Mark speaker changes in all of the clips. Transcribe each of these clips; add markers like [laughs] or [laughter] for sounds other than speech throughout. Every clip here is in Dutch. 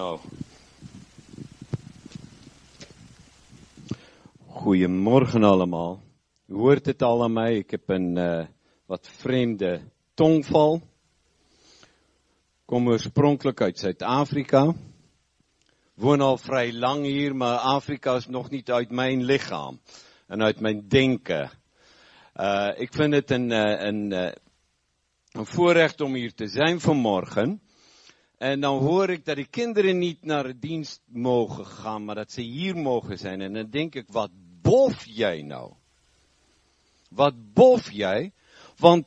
Speaker 1: Nou. Goedemorgen allemaal. U hoort het al aan mij. Ik heb een uh, wat vreemde tongval. Kom oorspronkelijk uit Zuid-Afrika. Woon al vrij lang hier, maar Afrika is nog niet uit mijn lichaam en uit mijn denken. Uh, ik vind het een, uh, een, een voorrecht om hier te zijn vanmorgen. En dan hoor ik dat die kinderen niet naar de dienst mogen gaan, maar dat ze hier mogen zijn. En dan denk ik, wat bof jij nou? Wat bof jij? Want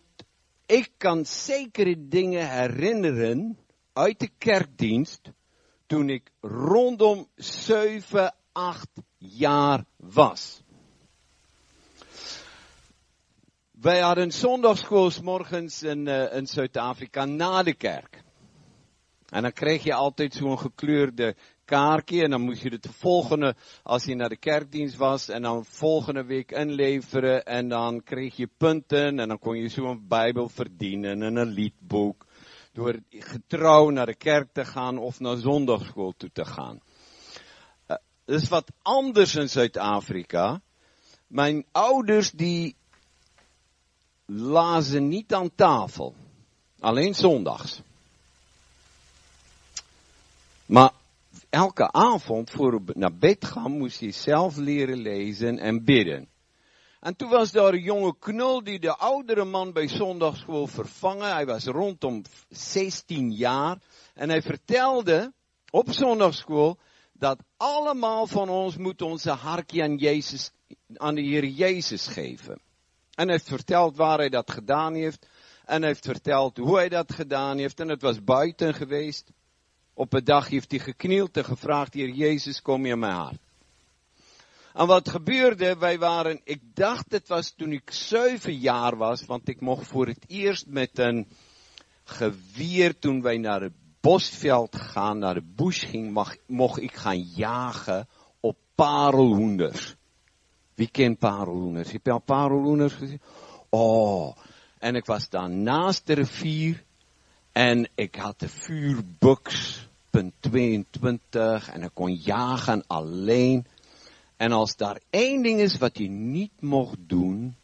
Speaker 1: ik kan zekere dingen herinneren uit de kerkdienst toen ik rondom 7, 8 jaar was. Wij hadden zondagschool morgens in, uh, in Zuid-Afrika na de kerk. En dan kreeg je altijd zo'n gekleurde kaartje en dan moest je het de volgende, als je naar de kerkdienst was, en dan volgende week inleveren en dan kreeg je punten en dan kon je zo'n bijbel verdienen en een liedboek. Door getrouw naar de kerk te gaan of naar zondagschool toe te gaan. Uh, dat is wat anders in Zuid-Afrika. Mijn ouders die lazen niet aan tafel. Alleen zondags. Maar elke avond voor we naar bed gaan moest hij zelf leren lezen en bidden. En toen was daar een jonge knul die de oudere man bij zondagschool vervangen. Hij was rondom 16 jaar. En hij vertelde op zondagschool dat allemaal van ons moet onze hartje aan Jezus, aan de Heer Jezus geven. En hij heeft verteld waar hij dat gedaan heeft. En hij heeft verteld hoe hij dat gedaan heeft. En het was buiten geweest. Op een dag heeft hij geknield en gevraagd, Heer Jezus, kom je mijn hart. En wat gebeurde, wij waren, ik dacht het was toen ik zeven jaar was, want ik mocht voor het eerst met een geweer, toen wij naar het bosveld gaan, naar de bush ging, mocht ik gaan jagen op parelhoenders. Wie kent parelhoenders? Heb je al parelhoenders gezien? Oh, en ik was daar naast de rivier en ik had de vuurbuks, punt 22, en ik kon jagen alleen. En als daar één ding is wat je niet mocht doen,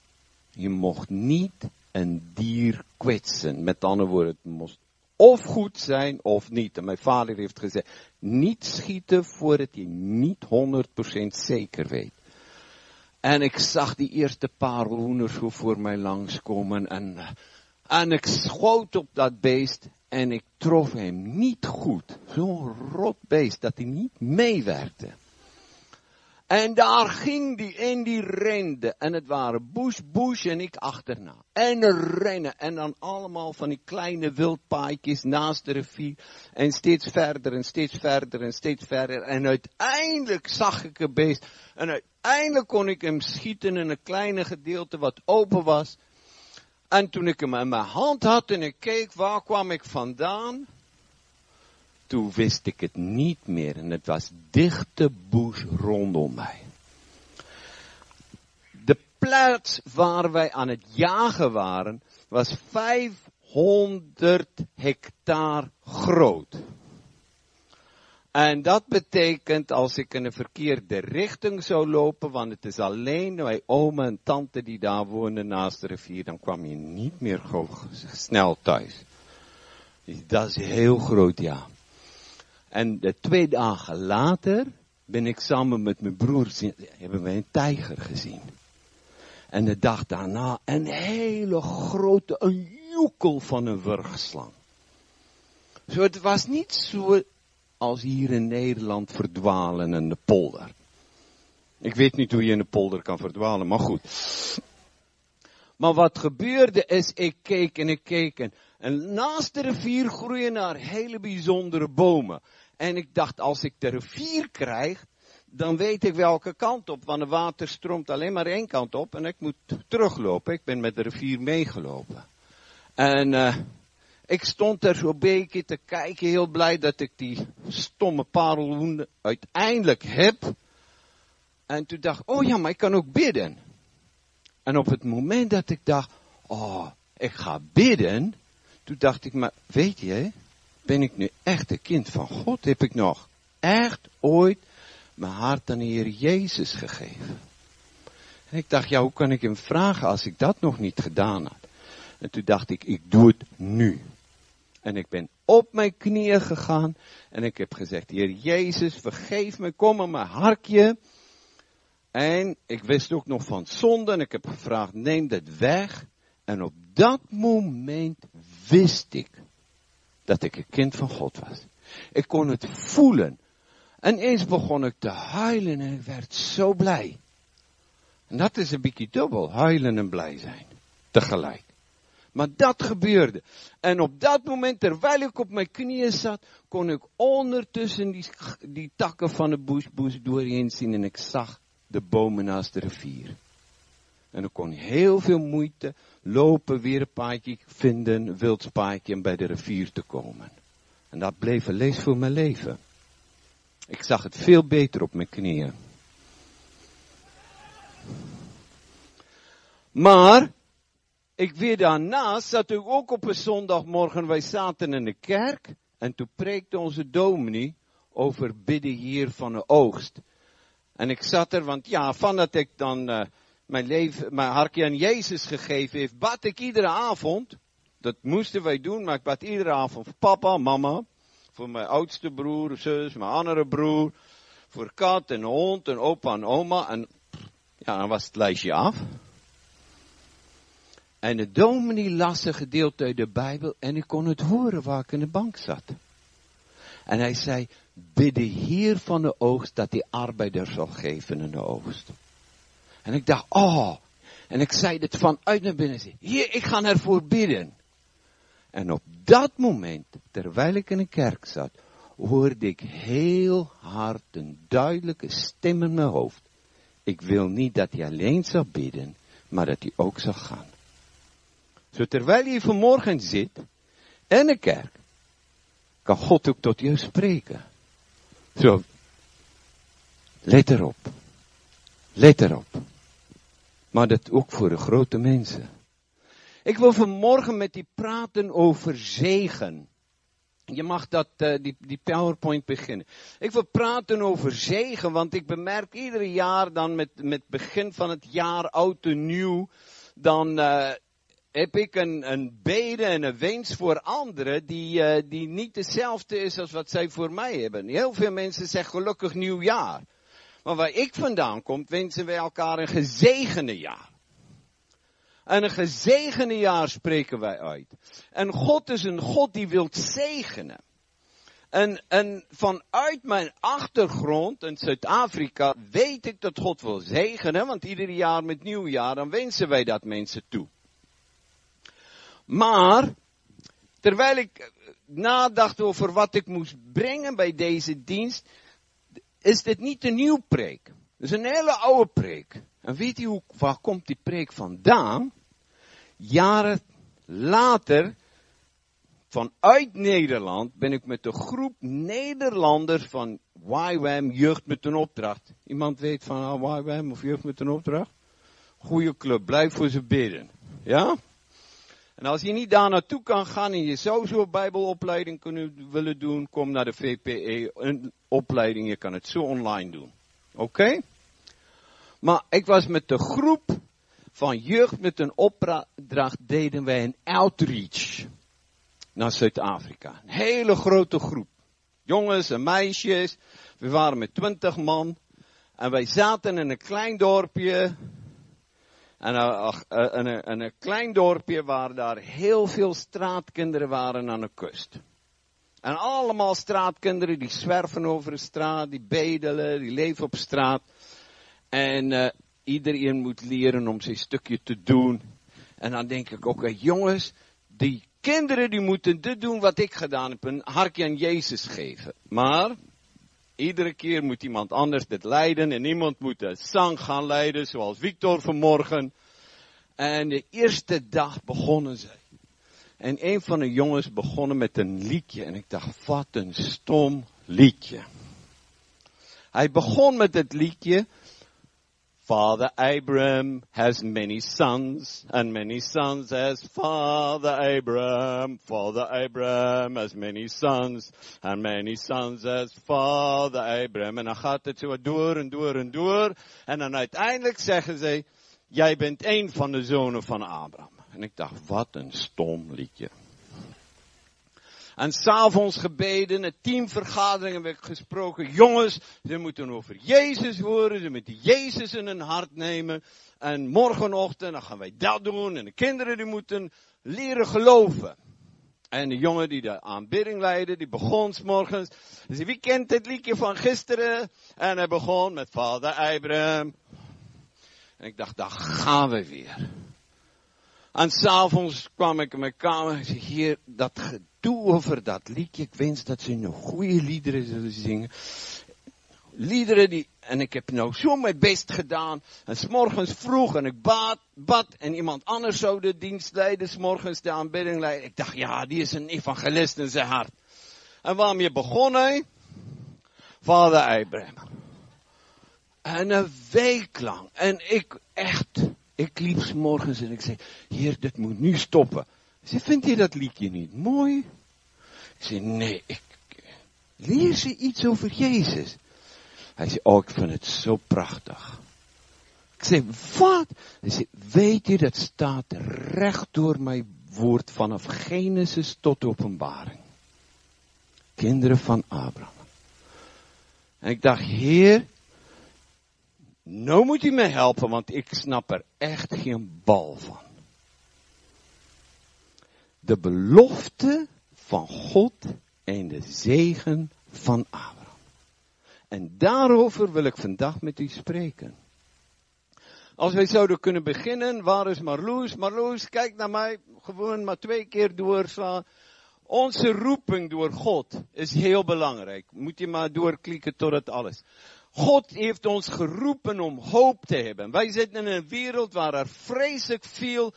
Speaker 1: je mocht niet een dier kwetsen. Met andere woorden, het moest of goed zijn of niet. En mijn vader heeft gezegd, niet schieten voordat je niet 100% zeker weet. En ik zag die eerste paar hoenders voor mij langskomen en en ik schoot op dat beest en ik trof hem niet goed. Zo'n rot beest dat hij niet meewerkte. En daar ging die en die rende. En het waren Bush, Bush en ik achterna. En rennen. En dan allemaal van die kleine wildpaadjes naast de rivier. En steeds verder en steeds verder en steeds verder. En uiteindelijk zag ik een beest. En uiteindelijk kon ik hem schieten in een kleine gedeelte wat open was. En toen ik hem in mijn hand had en ik keek waar kwam ik vandaan, toen wist ik het niet meer en het was dichte bush rondom mij. De plaats waar wij aan het jagen waren was 500 hectare groot. En dat betekent als ik in een verkeerde richting zou lopen, want het is alleen mijn oma en tante die daar wonen naast de rivier, dan kwam je niet meer snel thuis. Dat is heel groot, ja. En de twee dagen later ben ik samen met mijn broer, hebben wij een tijger gezien. En de dag daarna een hele grote, een joekel van een wurgslang. Zo, het was niet zo als hier in Nederland verdwalen in de polder. Ik weet niet hoe je in de polder kan verdwalen, maar goed. Maar wat gebeurde is, ik keek en ik keek en, naast de rivier groeien daar hele bijzondere bomen. En ik dacht, als ik de rivier krijg, dan weet ik welke kant op, want het water stroomt alleen maar één kant op en ik moet teruglopen. Ik ben met de rivier meegelopen. En uh, ik stond er zo'n beetje te kijken, heel blij dat ik die stomme parelhoenden uiteindelijk heb. En toen dacht oh ja, maar ik kan ook bidden. En op het moment dat ik dacht, oh, ik ga bidden, toen dacht ik, maar weet je, ben ik nu echt een kind van God? Heb ik nog echt ooit mijn hart aan de Heer Jezus gegeven? En ik dacht, ja, hoe kan ik hem vragen als ik dat nog niet gedaan had? En toen dacht ik, ik doe het nu. En ik ben op mijn knieën gegaan en ik heb gezegd, Heer Jezus, vergeef me, kom in mijn hartje. En ik wist ook nog van zonde en ik heb gevraagd, neem dat weg. En op dat moment wist ik dat ik een kind van God was. Ik kon het voelen. En eens begon ik te huilen en ik werd zo blij. En dat is een beetje dubbel, huilen en blij zijn. Tegelijk. Maar dat gebeurde. En op dat moment, terwijl ik op mijn knieën zat, kon ik ondertussen die, takken van de bush doorheen zien en ik zag de bomen naast de rivier. En ik kon heel veel moeite lopen, weer een paadje vinden, een wildspaadje om bij de rivier te komen. En dat bleef een lees voor mijn leven. Ik zag het veel beter op mijn knieën. Maar, ik weer daarnaast zat ik ook op een zondagmorgen, wij zaten in de kerk, en toen preekte onze dominee over bidden hier van de oogst. En ik zat er, want ja, van dat ik dan uh, mijn, leven, mijn hartje aan Jezus gegeven heeft, bad ik iedere avond. Dat moesten wij doen, maar ik bad iedere avond voor papa, mama, voor mijn oudste broer, zus, mijn andere broer, voor kat en hond en opa en oma. En ja, dan was het lijstje af. En de dominee las een gedeelte uit de Bijbel en ik kon het horen waar ik in de bank zat. En hij zei, bid de Heer van de oogst dat hij arbeider zal geven in de oogst. En ik dacht, oh. En ik zei het vanuit naar binnen. Hier, ik ga ervoor bidden. En op dat moment, terwijl ik in de kerk zat, hoorde ik heel hard een duidelijke stem in mijn hoofd. Ik wil niet dat hij alleen zal bidden, maar dat hij ook zal gaan. Zo terwijl je vanmorgen zit in de kerk, kan God ook tot jou spreken. Zo, let erop. Let erop. Maar dat ook voor de grote mensen. Ik wil vanmorgen met die praten over zegen. Je mag dat, uh, die, die PowerPoint beginnen. Ik wil praten over zegen, want ik bemerk ieder jaar dan met, met begin van het jaar, oud en nieuw, dan uh, heb ik een, een bede en een wens voor anderen die, uh, die niet hetzelfde is als wat zij voor mij hebben. Heel veel mensen zeggen gelukkig nieuwjaar. Maar waar ik vandaan kom, wensen wij elkaar een gezegende jaar. En een gezegende jaar spreken wij uit. En God is een God die wil zegenen. En, en vanuit mijn achtergrond in Zuid-Afrika weet ik dat God wil zegenen, want ieder jaar met nieuwjaar dan wensen wij dat mensen toe. Maar, terwijl ik nadacht over wat ik moest brengen bij deze dienst, is dit niet een nieuw preek. Het is een hele oude preek. En weet u hoe, waar komt die preek vandaan? Jaren later, vanuit Nederland, ben ik met een groep Nederlanders van YWAM, Jeugd met een Opdracht. Iemand weet van uh, YWAM of Jeugd met een Opdracht? Goeie club, blijf voor ze bidden. Ja? En als je niet daar naartoe kan gaan en je zou zo'n bijbelopleiding kunnen willen doen, kom naar de VPE, een opleiding, je kan het zo online doen. Oké? Maar ik was met de groep van jeugd met een opdracht, deden wij een outreach naar Zuid-Afrika. Een hele grote groep. Jongens en meisjes. We waren met twintig man. En wij zaten in een klein dorpje en een, een, een, klein dorpje waar daar heel veel straatkinderen waren aan de kust. En allemaal straatkinderen die zwerven over de straat, die bedelen, die leven op straat. En uh, iedereen moet leren om zijn stukje te doen. En dan denk ik ook, jongens, die kinderen die moeten dit doen wat ik gedaan heb, een hartje aan Jezus geven. Maar Iedere keer moet iemand anders dit leiden en iemand moet de zang gaan leiden, zoals Victor vanmorgen. En de eerste dag begonnen zij. En een van de jongens begonnen met een liedje. En ik dacht, wat een stom liedje. Hij begon met het liedje Father Abraham has many sons, and many sons has Father Abraham. Father Abraham has many sons, and many sons has Father Abraham. En dan gaat het zo door en door en door. En dan uiteindelijk zeggen ze, jij bent een van de zonen van Abraham. En ik dacht, wat een stom liedje. En s'avonds gebeden, een teamvergaderingen werd gesproken. Jongens, ze moeten over Jezus horen, ze moeten Jezus in hun hart nemen. En morgenochtend, dan gaan wij dat doen. En de kinderen die moeten leren geloven. En de jongen die de aanbidding leidde, die begon s morgens. Dus wie kent het liedje van gisteren? En hij begon met vader Abraham. En ik dacht, daar gaan we weer. En s'avonds kwam ik in mijn kamer en zei, hier, dat gedoe over dat liedje, ik wens dat ze nog goede liederen zullen zingen. Liederen die, en ik heb nou zo mijn best gedaan. En s'morgens vroeg en ik bad, bad en iemand anders zou de dienst leiden, s'morgens de aanbidding leiden. Ik dacht, ja, die is een evangelist in zijn hart. En waarom je begonnen? Vader Abraham. En een week lang. En ik echt, ik liep s morgens en ik zei, heer, dit moet nu stoppen. Ze vindt je dat liedje niet mooi? Ik zei, nee, ik leer ze iets over Jezus. Hij zei, oh, ik vind het zo prachtig. Ik zei, wat? Hij zei, weet je, dat staat recht door mijn woord vanaf Genesis tot openbaring. Kinderen van Abraham. En ik dacht, heer, nou moet u me helpen, want ik snap er echt geen bal van. De belofte van God en de zegen van Abraham. En daarover wil ik vandaag met u spreken. Als wij zouden kunnen beginnen, waar is Marloes? Marloes, kijk naar mij, gewoon maar twee keer doorslaan. Onze roeping door God is heel belangrijk. Moet je maar doorklikken tot het alles. God heeft ons geroepen om hoop te hebben. Wij zitten in een wereld waar er vreselijk veel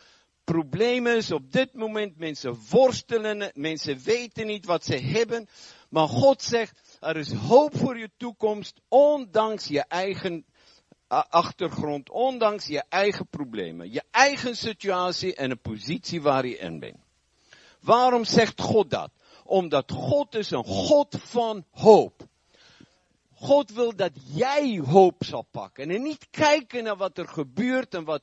Speaker 1: problemen is. Op dit moment mensen worstelen, mensen weten niet wat ze hebben. Maar God zegt, er is hoop voor je toekomst, ondanks je eigen achtergrond, ondanks je eigen problemen, je eigen situatie en de positie waar je in bent. Waarom zegt God dat? Omdat God is een God van hoop. God wil dat jij hoop zal pakken. En niet kijken naar wat er gebeurt en wat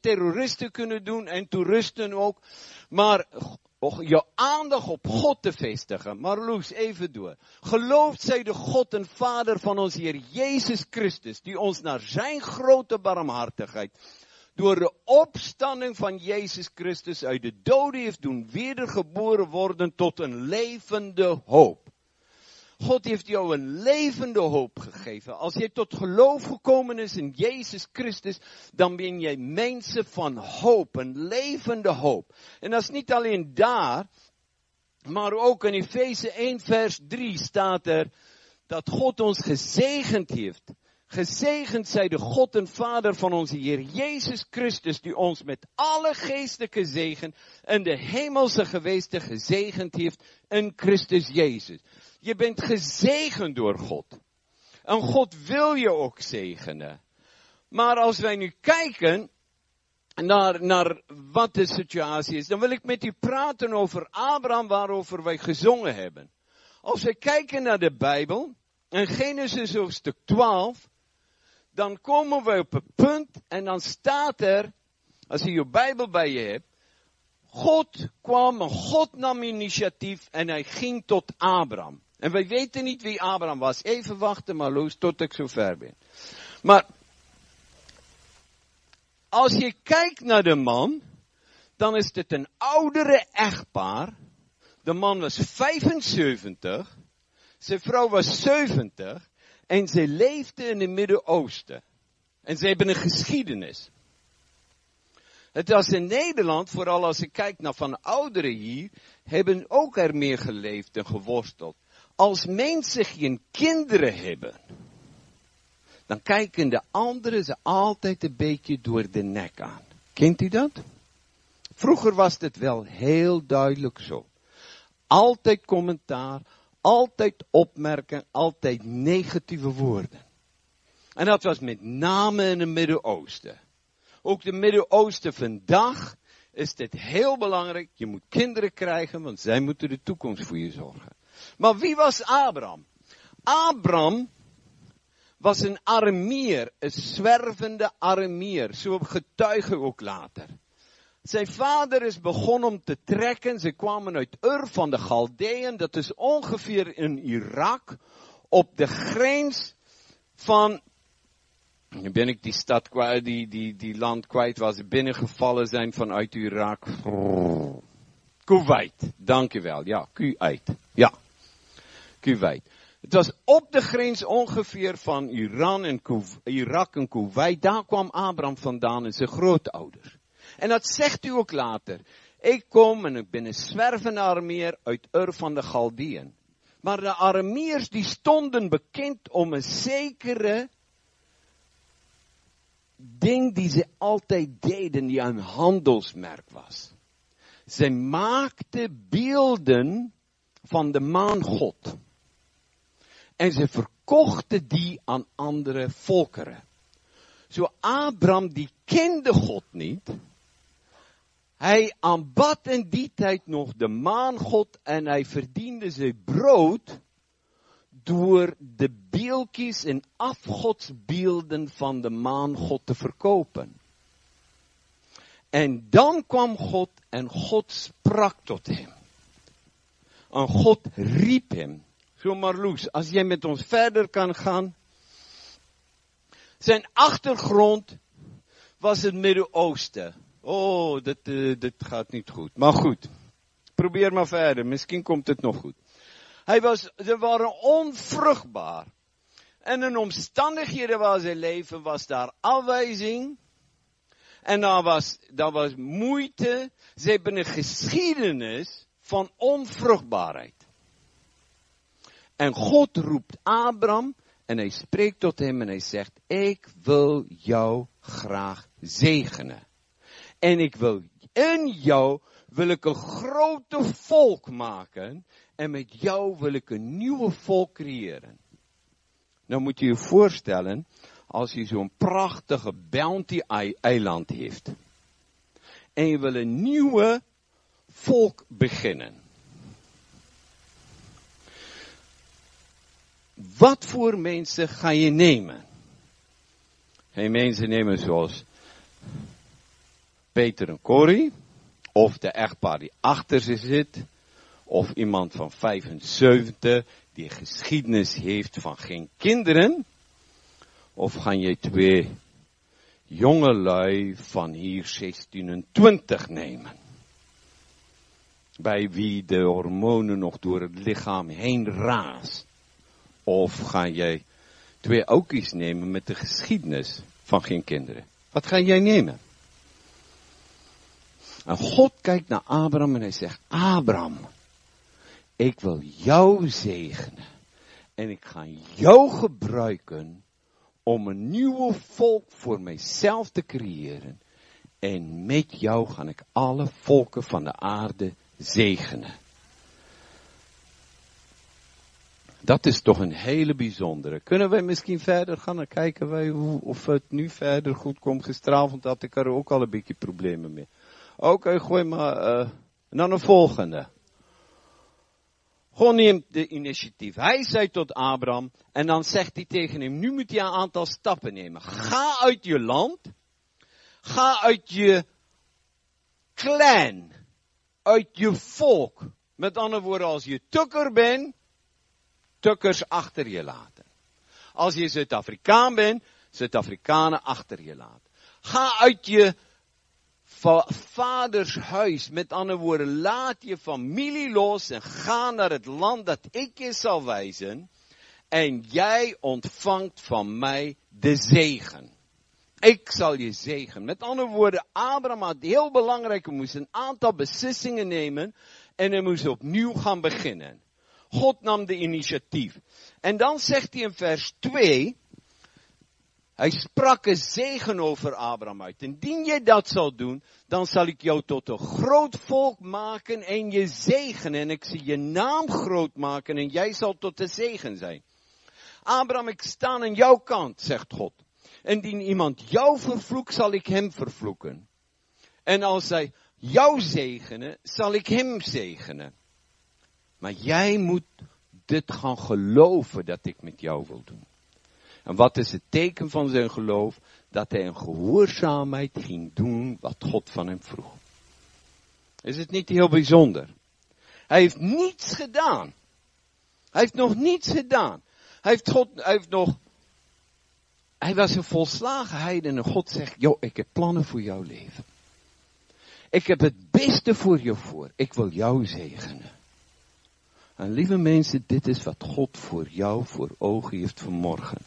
Speaker 1: terroristen kunnen doen en toeristen ook. Maar je aandacht op God te vestigen. Maar Loes, even door. Geloofd zij de God en Vader van ons Heer Jezus Christus, die ons naar zijn grote barmhartigheid, door de opstanding van Jezus Christus uit de doden heeft doen wedergeboren worden tot een levende hoop. God heeft jou een levende hoop gegeven. Als je tot geloof gekomen is in Jezus Christus, dan ben jij mensen van hoop, een levende hoop. En dat is niet alleen daar, maar ook in Efeze 1 vers 3 staat er dat God ons gezegend heeft. Gezegend zij de God en Vader van onze Heer Jezus Christus, die ons met alle geestelijke zegen en de hemelse gewesten gezegend heeft in Christus Jezus. Je bent gezegend door God. En God wil je ook zegenen. Maar als wij nu kijken naar, naar wat de situatie is, dan wil ik met u praten over Abraham waarover wij gezongen hebben. Als we kijken naar de Bijbel, in Genesis hoofdstuk 12, dan komen we op een punt en dan staat er, als je je Bijbel bij je hebt, God kwam God nam initiatief en hij ging tot Abraham. En wij weten niet wie Abraham was. Even wachten maar Loes tot ik zo ver ben. Maar als je kijkt naar de man, dan is het een oudere echtpaar. De man was 75, zijn vrouw was 70 en ze leefden in het Midden-Oosten. En ze hebben een geschiedenis. Het was in Nederland, vooral als ik kijk naar van ouderen hier, hebben ook er meer geleefd en geworsteld. Als mensen geen kinderen hebben, dan kijken de anderen ze altijd een beetje door de nek aan. Kent u dat? Vroeger was het wel heel duidelijk zo. Altijd commentaar, altijd opmerken, altijd negatieve woorden. En dat was met name in het Midden-Oosten. Ook de Midden-Oosten vandaag is dit heel belangrijk. Je moet kinderen krijgen, want zij moeten de toekomst voor je zorgen. Maar wie was Abraham? Abraham was een Arameer, een zwervende Arameer. Zo getuigen ook later. Zijn vader is begonnen om te trekken. Ze kwamen uit Ur van de Galdeën. Dat is ongeveer in Irak. Op de grens van nu ben ik die stad kwijt, die, die, die land kwijt waar ze binnengevallen zijn vanuit Irak. Kuwait, dankjewel. Ja, Kuwait. Ja, Het was op de grens ongeveer van Iran en Irak en Kuwait. Daar kwam Abraham vandaan en zijn grootouders. En dat zegt u ook later. Ik kom en ik ben een zwervende Arameer uit Ur van de Galdeën. Maar de Arameers die stonden bekend om een zekere ding die ze altijd deden, die een handelsmerk was. Ze maakten beelden van de maangod. En ze verkochten die aan andere volkeren. Zo Abraham die kende God niet. Hij aanbad in die tijd nog de maangod en hij verdiende zijn brood door de beeldjes en afgodsbeelden van de maangod te verkopen. En dan kwam God en God sprak tot hem. En God riep hem. Zo Marloes, als jij met ons verder kan gaan. Zijn achtergrond was het Midden-Oosten. Oh, dit, uh, dit gaat niet goed. Maar goed, probeer maar verder. Misschien komt het nog goed. Hij was, ze waren onvruchtbaar. En in omstandigheden waar ze leven was daar afwijzing. En daar was, daar was moeite. Ze hebben een geschiedenis van onvruchtbaarheid. En God roept Abraham en hij spreekt tot hem en hij zegt, ik wil jou graag zegenen. En ik wil in jou wil ik een grote volk maken en met jou wil ik een nieuwe volk creëren. Nou moet je je voorstellen, als je zo'n prachtige bounty eiland heeft. En je wil een nieuwe volk beginnen. Wat voor mensen ga je nemen? Geen mensen nemen zoals Peter en Corrie, of de echtpaar die achter ze zit, of iemand van 75 die geschiedenis heeft van geen kinderen. Of gaan je twee jonge lui van hier 1620 nemen. Bij wie de hormonen nog door het lichaam heen raast. Of ga jij twee oudjes nemen met de geschiedenis van geen kinderen. Wat ga jij nemen? En God kijkt naar Abraham en hij zegt, Abraham, ik wil jou zegenen. En ik ga jou gebruiken om een nieuwe volk voor mijzelf te creëren. En met jou ga ik alle volken van de aarde zegenen. Dat is toch een hele bijzondere. Kunnen wij misschien verder gaan en kijken wij hoe, of het nu verder goed komt. Gisteravond had ik er ook al een beetje problemen mee. Oké, gooi maar uh, naar een volgende. God neemt de initiatief. Hij zei tot Abraham, en dan zegt hij tegen hem, nu moet je een aantal stappen nemen. Ga uit je land, ga uit je clan, uit je volk. Met andere woorden, als je tukker bent, tukkers achter je laten. Als je Zuid-Afrikaan bent, Zuid-Afrikanen achter je laten. Ga uit je vaders huis. Met andere woorden, laat je familie los en ga naar het land dat ik je zal wijzen. En jij ontvangt van mij de zegen. Ik zal je zegen. Met andere woorden, Abraham had heel belangrijk, hij moest een aantal beslissingen nemen en hij moest opnieuw gaan beginnen. God nam de initiatief. En dan zegt hij in vers 2, hij sprak een zegen over Abraham uit. Indien je dat zal doen, dan zal ik jou tot een groot volk maken en je zegenen. En ik zal je naam groot maken en jij zal tot de zegen zijn. Abraham, ik sta aan jouw kant, zegt God. Indien iemand jou vervloekt, zal ik hem vervloeken. En als zij jou zegenen, zal ik hem zegenen. Maar jij moet dit gaan geloven dat ik met jou wil doen. En wat is het teken van zijn geloof? Dat hij in gehoorzaamheid ging doen wat God van hem vroeg. Is het niet heel bijzonder? Hij heeft niets gedaan. Hij heeft nog niets gedaan. Hij heeft God, hij heeft nog, hij was een volslagen heiden en God zegt, joh, ik heb plannen voor jouw leven. Ik heb het beste voor je voor. Ik wil jou zegenen. En lieve mensen, dit is wat God voor jou voor ogen heeft vanmorgen.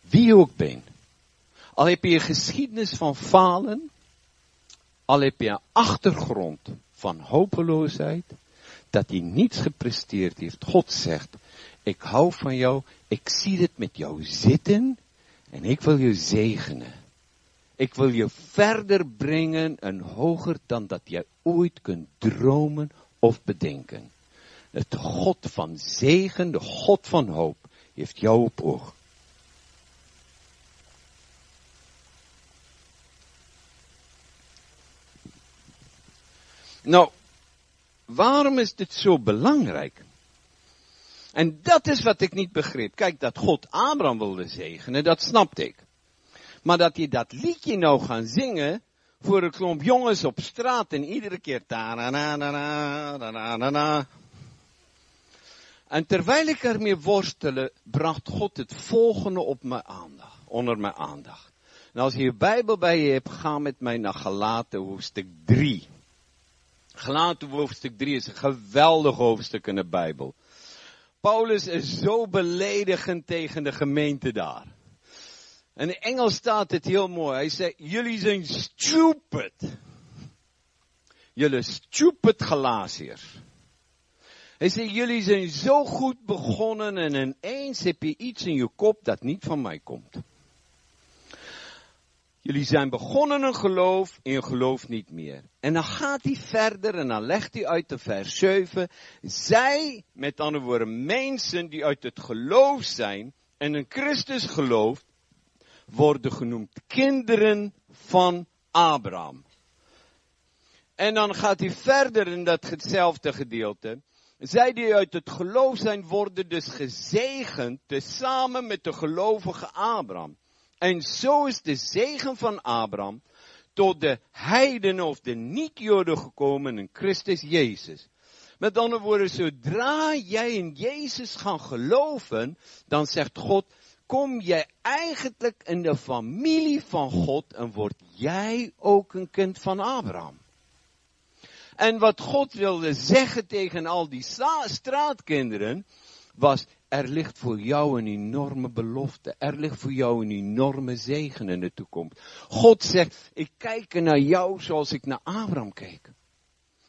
Speaker 1: Wie je ook bent. Al heb je een geschiedenis van falen. Al heb je een achtergrond van hopeloosheid. Dat hij niets gepresteerd heeft. God zegt, ik hou van jou. Ik zie het met jou zitten. En ik wil je zegenen. Ik wil je verder brengen en hoger dan dat jij ooit kunt dromen of bedenken. Het God van zegen, de God van hoop, heeft jou op oog. Nou, waarom is dit zo belangrijk? En dat is wat ik niet begreep. Kijk, dat God Abraham wilde zegenen, dat snapte ik. Maar dat hij dat liedje nou gaan zingen voor een klomp jongens op straat en iedere keer ta na na na na na na En terwijl ik ermee worstelde, bracht God het volgende op mijn aandacht, onder mijn aandacht. En als je je Bijbel bij je hebt, ga met mij naar Galaten hoofdstuk 3. Galaten hoofdstuk 3 is een geweldig hoofdstuk in de Bijbel. Paulus is zo beledigend tegen de gemeente daar. En in Engels staat het heel mooi. Hij zei, jullie zijn stupid. Jullie stupid Galatiërs. Hij zei, jullie zijn zo goed begonnen en ineens heb je iets in je kop dat niet van mij komt. Jullie zijn begonnen een geloof en je gelooft niet meer. En dan gaat hij verder en dan legt hij uit de vers 7. Zij, met andere woorden, mensen die uit het geloof zijn en in Christus gelooft, worden genoemd kinderen van Abraham. En dan gaat hij verder in dat hetzelfde gedeelte. Zij die uit het geloof zijn, worden dus gezegend tezamen met de gelovige Abraham. En zo is de zegen van Abraham tot de heidenen of de niet-Joden gekomen in Christus Jezus. Met andere woorden, zodra jij in Jezus gaat geloven, dan zegt God, kom jij eigenlijk in de familie van God en word jij ook een kind van Abraham. En wat God wilde zeggen tegen al die straatkinderen was, er ligt voor jou een enorme belofte. Er ligt voor jou een enorme zegen in de toekomst. God zegt, ik kijk naar jou zoals ik naar Abraham keek.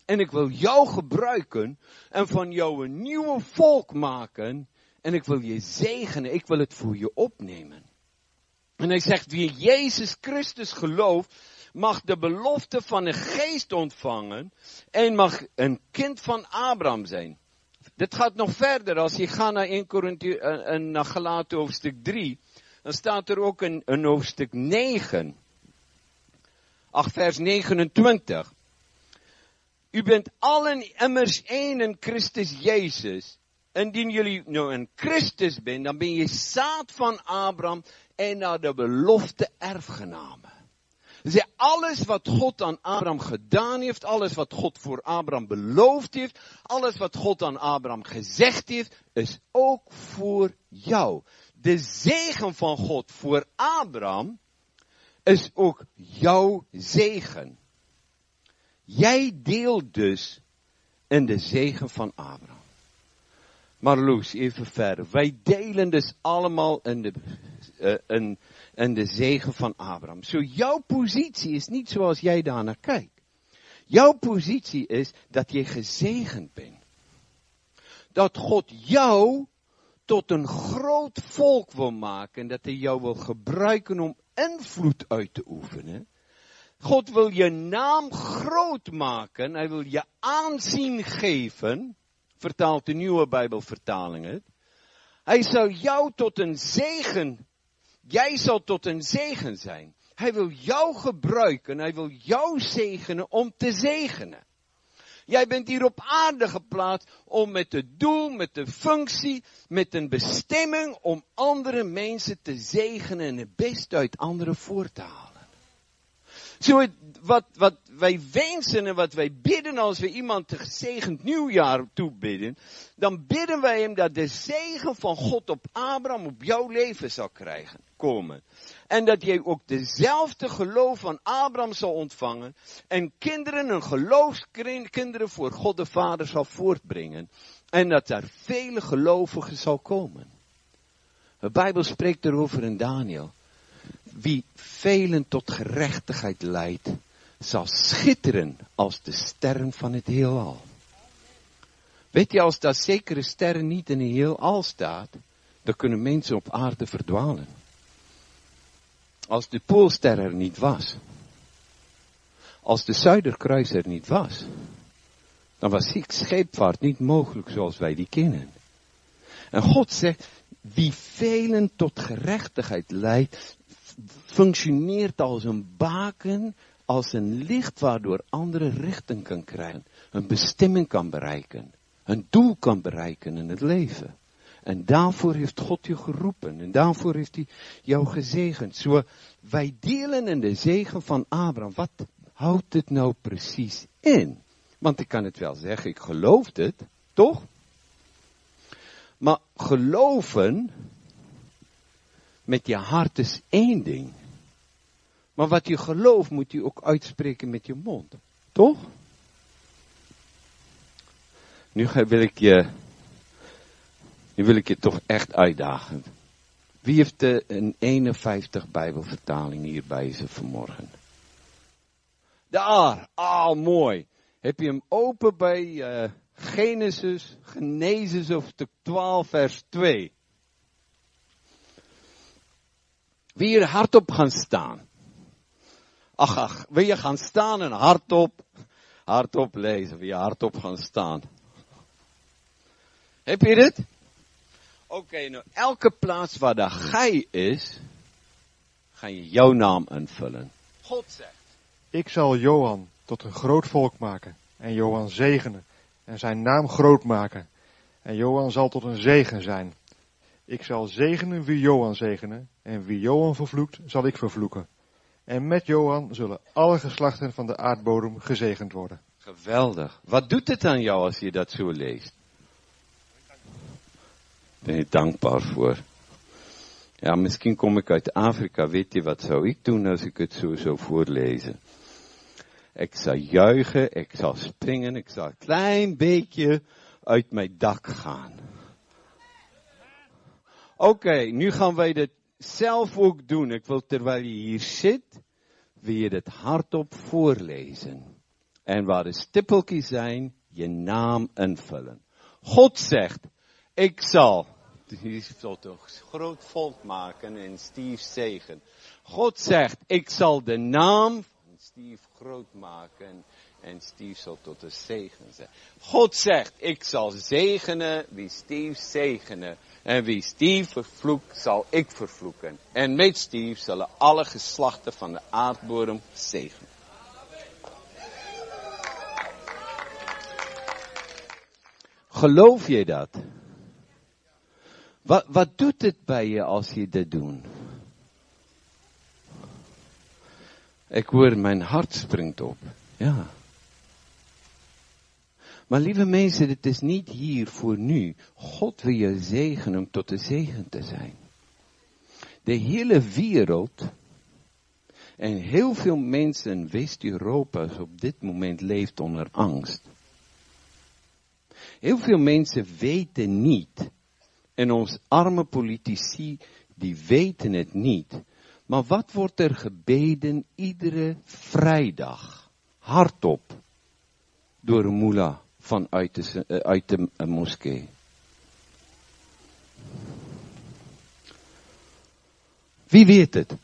Speaker 1: En ik wil jou gebruiken en van jou een nieuwe volk maken en ik wil je zegenen. Ik wil het voor je opnemen. En hij zegt, wie Jezus Christus gelooft, mag de belofte van de geest ontvangen en mag een kind van Abraham zijn. Dit gaat nog verder. Als je gaat naar 1 Korinthe, uh, naar Galaten hoofdstuk 3, dan staat er ook een, hoofdstuk 9. 8 vers 29. U bent allen immers één in Christus Jezus. Indien jullie nou een Christus bent, dan ben je zaad van Abraham en naar de belofte erfgenamen. Dus alles wat God aan Abraham gedaan heeft, alles wat God voor Abraham beloofd heeft, alles wat God aan Abraham gezegd heeft, is ook voor jou. De zegen van God voor Abraham is ook jouw zegen. Jij deelt dus in de zegen van Abraham. Maar Loes, even verder. Wij delen dus allemaal in de, uh, in, in de zegen van Abraham. Zo jouw positie is niet zoals jij daar naar kijkt. Jouw positie is dat je gezegend bent. Dat God jou tot een groot volk wil maken. Dat hij jou wil gebruiken om invloed uit te oefenen. God wil je naam groot maken. Hij wil je aanzien geven vertaalt de nieuwe Bijbelvertaling het. Hij zal jou tot een zegen, jij zal tot een zegen zijn. Hij wil jou gebruiken, hij wil jou zegenen om te zegenen. Jij bent hier op aarde geplaatst om met het doel, met de functie, met een bestemming om andere mensen te zegenen en het beste uit anderen voor te halen. Zo, wat, wat wij wensen en wat wij bidden als we iemand een gezegend nieuwjaar toebidden, dan bidden wij hem dat de zegen van God op Abraham op jouw leven zal krijgen, komen. En dat jij ook dezelfde geloof van Abraham zal ontvangen en kinderen een geloofskinderen voor God de Vader zal voortbrengen. En dat er vele gelovigen zal komen. De Bijbel spreekt erover in Daniel. Wie velen tot gerechtigheid leidt, zal schitteren als de sterren van het heelal. Weet je, als daar zekere sterren niet in het heelal staat, dan kunnen mensen op aarde verdwalen. Als de Poolster er niet was, als de Zuiderkruis er niet was, dan was scheepvaart niet mogelijk zoals wij die kennen. En God zegt, wie velen tot gerechtigheid leidt, functioneert als een baken, als een licht waardoor andere richting kan krijgen, een bestemming kan bereiken, een doel kan bereiken in het leven. En daarvoor heeft God je geroepen. En daarvoor heeft hij jou gezegend. Zo, wij delen in de zegen van Abraham. Wat houdt het nou precies in? Want ik kan het wel zeggen, ik geloof het, toch? Maar geloven met je hart is één ding. Maar wat je gelooft moet je ook uitspreken met je mond. Toch? Nu wil ik je, nu wil ik je toch echt uitdagen. Wie heeft de, een 51 Bijbelvertaling hier bij ze vanmorgen? Daar, ah mooi. Heb je hem open bij uh, Genesis, Genesis hoofdstuk 12 vers 2. Wie er hardop gaan staan. Ach, ach, wil je gaan staan en hardop, hardop lezen, wil je hardop gaan staan. Heb je dit? Oké, nou elke plaats waar de gij is, ga je jouw naam invullen. God zegt.
Speaker 2: Ik zal Johan tot een groot volk maken en Johan zegenen en zijn naam groot maken. En Johan zal tot een zegen zijn. Ik zal zegenen wie Johan zegenen en wie Johan vervloekt zal ik vervloeken. En met Johan zullen alle geslachten van de aardbodem gezegend worden.
Speaker 1: Geweldig. Wat doet het aan jou als je dat zo leest? Ben je dankbaar voor? Ja, misschien kom ik uit Afrika. Weet je wat zou ik doen als ik het zo zou voorlezen? Ik zou juichen, ik zou springen, ik zou een klein beetje uit mijn dak gaan. Oké, nu gaan wij dit zelf ook doen. Ik wil terwijl je hier zit, wil je het hardop voorlezen. En waar de stippeltjes zijn, je naam invullen. God zegt, ik zal, hier zal toch groot volk maken en Steve zegen. God zegt, ik zal de naam van Steve groot maken en Steve zal tot een zegen zijn. God zegt, ik zal zegenen wie Steve zegenen. En wie Steve vervloekt, zal ik vervloeken. En met Steve zullen alle geslachten van de aardbodem zegenen. Geloof je dat? Wat, wat doet het bij je als je dit doet? Ik hoor, mijn hart springt op. Ja. Maar lieve mensen, het is niet hier voor nu. God wil je zegenen om tot de zegen te zijn. De hele wereld en heel veel mensen in West-Europa op dit moment leeft onder angst. Heel veel mensen weten niet, en ons arme politici, die weten het niet. Maar wat wordt er gebeden iedere vrijdag? Hardop. Door een mullah vanuit de, eh, uit de eh, moskee. Wie weet het?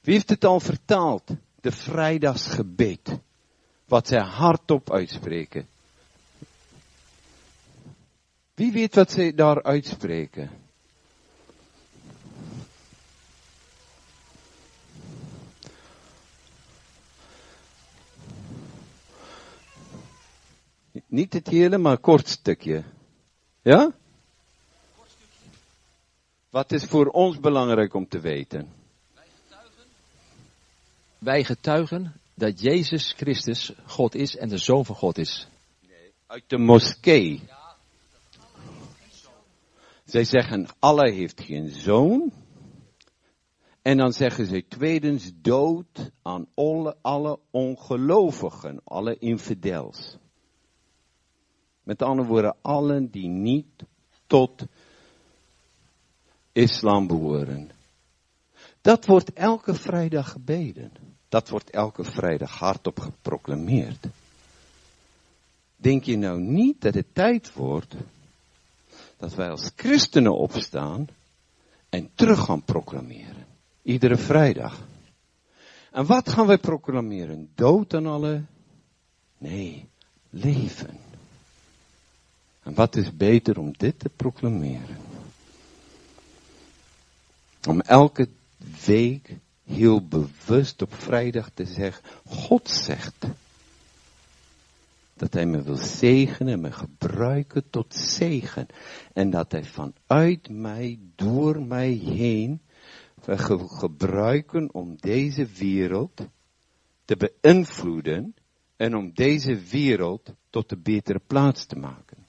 Speaker 1: Wie heeft het al vertaald? De vrijdagsgebed. Wat zij hardop uitspreken. Wie weet wat ze daar uitspreken? Niet het hele, maar een kort stukje. Ja? Wat is voor ons belangrijk om te weten?
Speaker 3: Wij getuigen dat Jezus Christus God is en de Zoon van God is.
Speaker 1: Uit de moskee. Zij zeggen, Allah heeft geen zoon. En dan zeggen ze tweedens dood aan alle, alle ongelovigen, alle infidels. Met andere woorden, allen die niet tot islam behoren. Dat wordt elke vrijdag gebeden. Dat wordt elke vrijdag hardop geproclameerd. Denk je nou niet dat het tijd wordt dat wij als christenen opstaan en terug gaan proclameren? Iedere vrijdag. En wat gaan wij proclameren? Dood aan alle? Nee, leven. En wat is beter om dit te proclameren? Om elke week heel bewust op vrijdag te zeggen, God zegt dat hij me wil zegenen en me gebruiken tot zegen. En dat hij vanuit mij, door mij heen, wil gebruiken om deze wereld te beïnvloeden en om deze wereld tot een betere plaats te maken.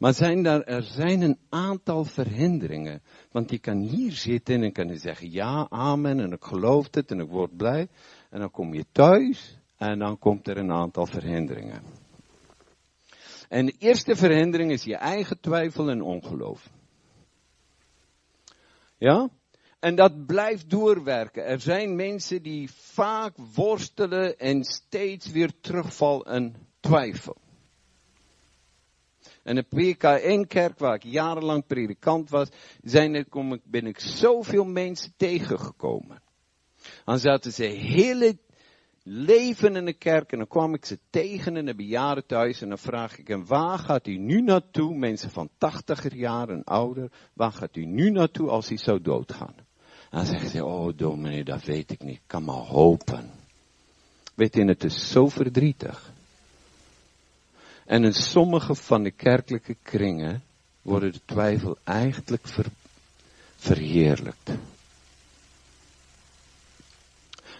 Speaker 1: Maar zijn er zijn een aantal verhinderingen. Want je kan hier zitten en kan zeggen ja, amen en ik geloof het en ik word blij. En dan kom je thuis en dan komt er een aantal verhinderingen. En de eerste verhindering is je eigen twijfel en ongeloof. Ja? En dat blijft doorwerken. Er zijn mensen die vaak worstelen en steeds weer terugvallen in twijfel. En de PKN-kerk, waar ik jarenlang predikant was, zijn er, kom ik, ben ik zoveel mensen tegengekomen. Dan zaten ze hele leven in de kerk en dan kwam ik ze tegen in de thuis en dan vraag ik hem, waar gaat u nu naartoe, mensen van tachtiger jaar en ouder, waar gaat u nu naartoe als hij zou doodgaan? En dan zegt hij, oh dominee, dat weet ik niet, ik kan maar hopen. Weet je, het is zo verdrietig. En in sommige van de kerkelijke kringen worden de twijfel eigenlijk ver, verheerlijkt.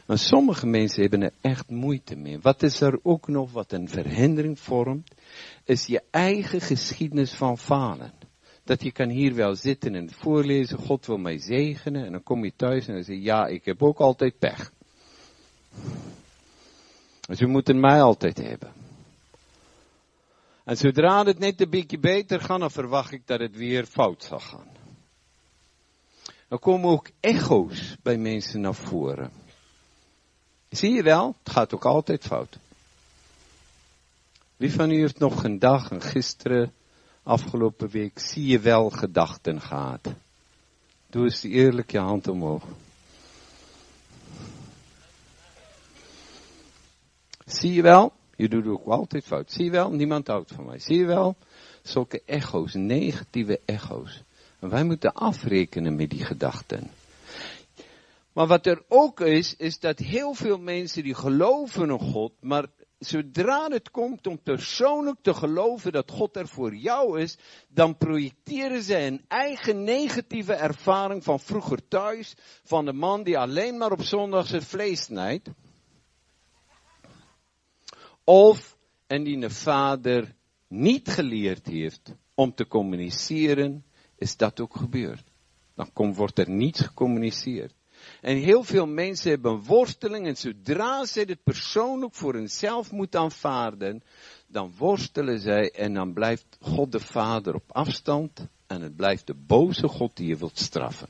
Speaker 1: Maar sommige mensen hebben er echt moeite mee. Wat is er ook nog wat een verhindering vormt, is je eigen geschiedenis van falen. Dat je kan hier wel zitten en voorlezen, God wil mij zegenen, en dan kom je thuis en dan zeg je, ja, ik heb ook altijd pech. Dus we moeten mij altijd hebben. En zodra het net een beetje beter gaat, dan verwacht ik dat het weer fout zal gaan. Dan komen ook echo's bij mensen naar voren. Zie je wel, het gaat ook altijd fout. Wie van u heeft nog een dag, en gisteren, afgelopen week, zie je wel gedachten gehad? Doe eens eerlijk je hand omhoog. Zie je wel? Je doet ook altijd fout. Zie je wel? Niemand houdt van mij. Zie je wel? Zulke echo's, negatieve echo's. En wij moeten afrekenen met die gedachten. Maar wat er ook is, is dat heel veel mensen die geloven in God, maar zodra het komt om persoonlijk te geloven dat God er voor jou is, dan projecteren ze een eigen negatieve ervaring van vroeger thuis, van de man die alleen maar op zondag zijn vlees snijdt. Of en die de vader niet geleerd heeft om te communiceren, is dat ook gebeurd. Dan wordt er niets gecommuniceerd. En heel veel mensen hebben worsteling en zodra ze het persoonlijk voor hunzelf moeten aanvaarden, dan worstelen zij en dan blijft God de Vader op afstand en het blijft de boze God die je wilt straffen.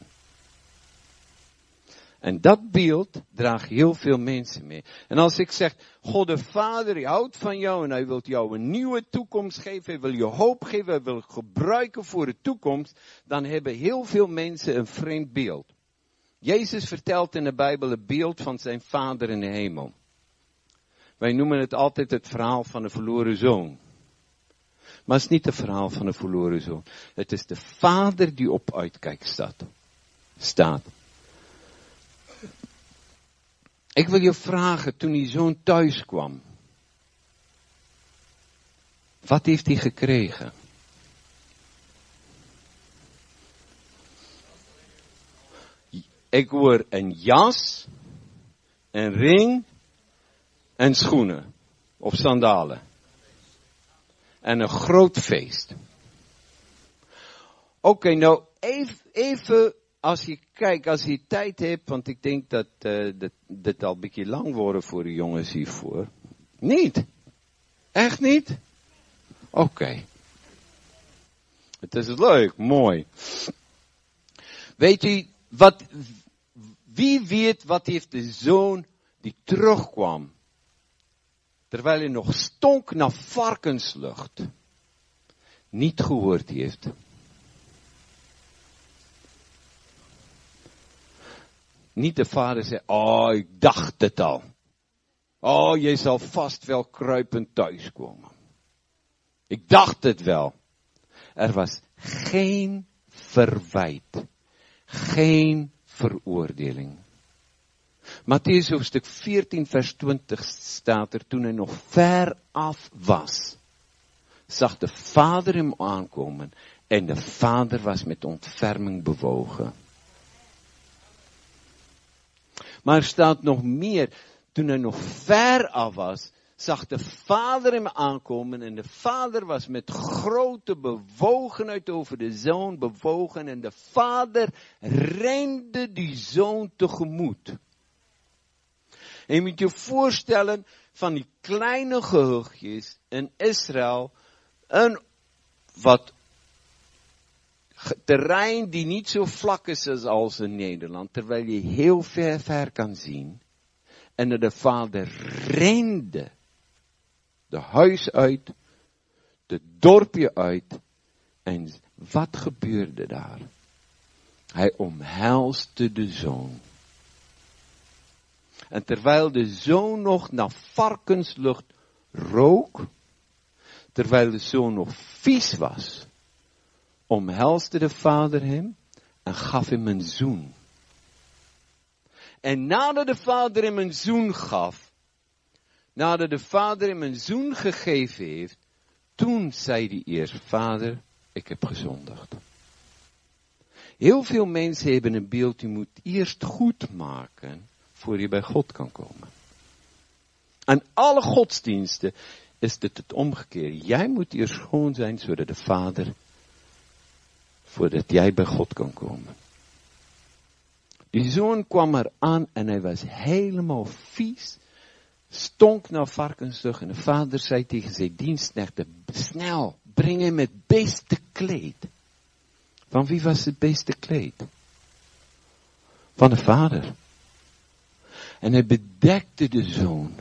Speaker 1: En dat beeld draagt heel veel mensen mee. En als ik zeg, God de Vader, hij houdt van jou en hij wil jou een nieuwe toekomst geven, hij wil je hoop geven, hij wil gebruiken voor de toekomst, dan hebben heel veel mensen een vreemd beeld. Jezus vertelt in de Bijbel het beeld van zijn Vader in de hemel. Wij noemen het altijd het verhaal van de verloren zoon. Maar het is niet een verhaal van een verloren zoon. Het is de vader die op uitkijk staat. Staat. Ik wil je vragen, toen die zoon thuis kwam. Wat heeft hij gekregen? Ik hoor een jas, een ring en schoenen. Of sandalen. En een groot feest. Oké, nou even, even als je kijkt, als je tijd hebt, want ik denk dat uh, dit, dit al een beetje lang worden voor de jongens hiervoor. Niet? Echt niet? Oké. Het is leuk, mooi. Weet je, wat, wie weet wat heeft de zoon die terugkwam, terwijl hij nog stonk naar varkenslucht, niet gehoord heeft? Niet de vader zei, oh, ik dacht het al. Oh, je zal vast wel kruipend thuiskomen. Ik dacht het wel. Er was geen verwijt. Geen veroordeling. Matthäus hoofdstuk 14 vers 20 staat er, toen hij nog ver af was, zag de vader hem aankomen en de vader was met ontferming bewogen. Maar er staat nog meer. Toen hij nog ver af was, zag de vader hem aankomen en de vader was met grote bewogenheid over de zoon bewogen en de vader rende die zoon tegemoet. En je moet je voorstellen van die kleine gehuchtjes in Israël, een wat terrein die niet zo vlak is als in Nederland, terwijl je heel ver, ver kan zien. En de vader rende de huis uit, de dorpje uit. En wat gebeurde daar? Hij omhelste de zoon. En terwijl de zoon nog naar varkenslucht rook, terwijl de zoon nog vies was, omhelsde de vader hem en gaf hem een zoen. En nadat de vader hem een zoen gaf, nadat de vader hem een zoen gegeven heeft, toen zei hij eerst, vader, ik heb gezondigd. Heel veel mensen hebben een beeld, je moet eerst goed maken, voor je bij God kan komen. Aan alle godsdiensten is dit het omgekeerde. Jij moet eerst schoon zijn, zodat de vader voordat jij bij God kan komen. Die zoon kwam er aan en hij was helemaal vies, stonk naar varkensrug en de vader zei tegen zijn dienstknechten, snel, breng hem het beste kleed. Van wie was het beste kleed? Van de vader. En hij bedekte de zoon,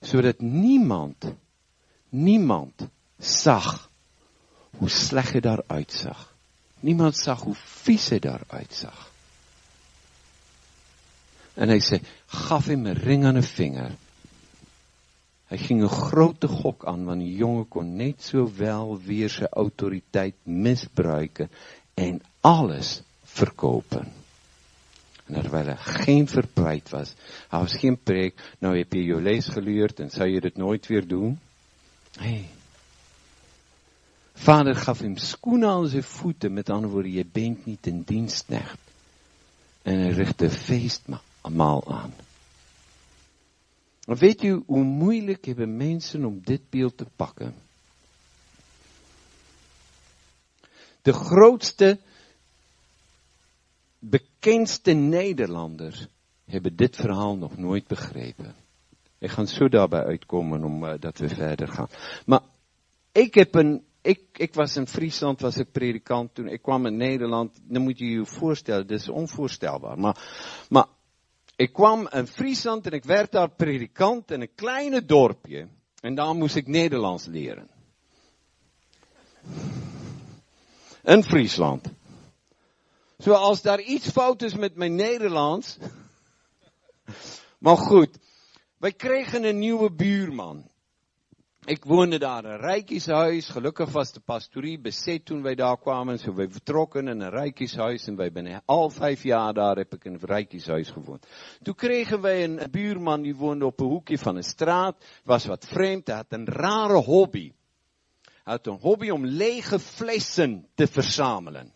Speaker 1: zodat niemand, niemand zag hoe slecht hij daaruit zag. Niemand zag hoe vies hij daaruit zag. En hij zei, gaf hem een ring aan de vinger. Hij ging een grote gok aan, want die jongen kon net zo wel weer zijn autoriteit misbruiken en alles verkopen. En terwijl er geen verpleit was, hij was geen preek, nou heb je je lees geleerd en zou je het nooit weer doen? Nee. Vader gaf hem schoenen aan zijn voeten, met andere woorden, je bent niet in dienstknecht. En hij richtte feestmaal aan. Weet u hoe moeilijk hebben mensen om dit beeld te pakken? De grootste, bekendste Nederlanders hebben dit verhaal nog nooit begrepen. Ik ga zo daarbij uitkomen omdat dat we verder gaan. Maar ik heb een ik, ik was in Friesland, was ik predikant toen. Ik kwam in Nederland. Dan moet je je voorstellen, dat is onvoorstelbaar. Maar, maar ik kwam in Friesland en ik werd daar predikant in een kleine dorpje. En daar moest ik Nederlands leren. In Friesland. Zoals daar iets fout is met mijn Nederlands. [laughs] Maar goed, wij kregen een nieuwe buurman. Ik woonde daar een rijkieshuis. Gelukkig was de pastorie bezet toen wij daar kwamen. Zo wij vertrokken in een rijkieshuis. En wij ben al vijf jaar daar heb ik in een rijkieshuis gewoond. Toen kregen wij een buurman die woonde op een hoekje van een straat. Was wat vreemd. Hij had een rare hobby. Hij had een hobby om lege flessen te verzamelen.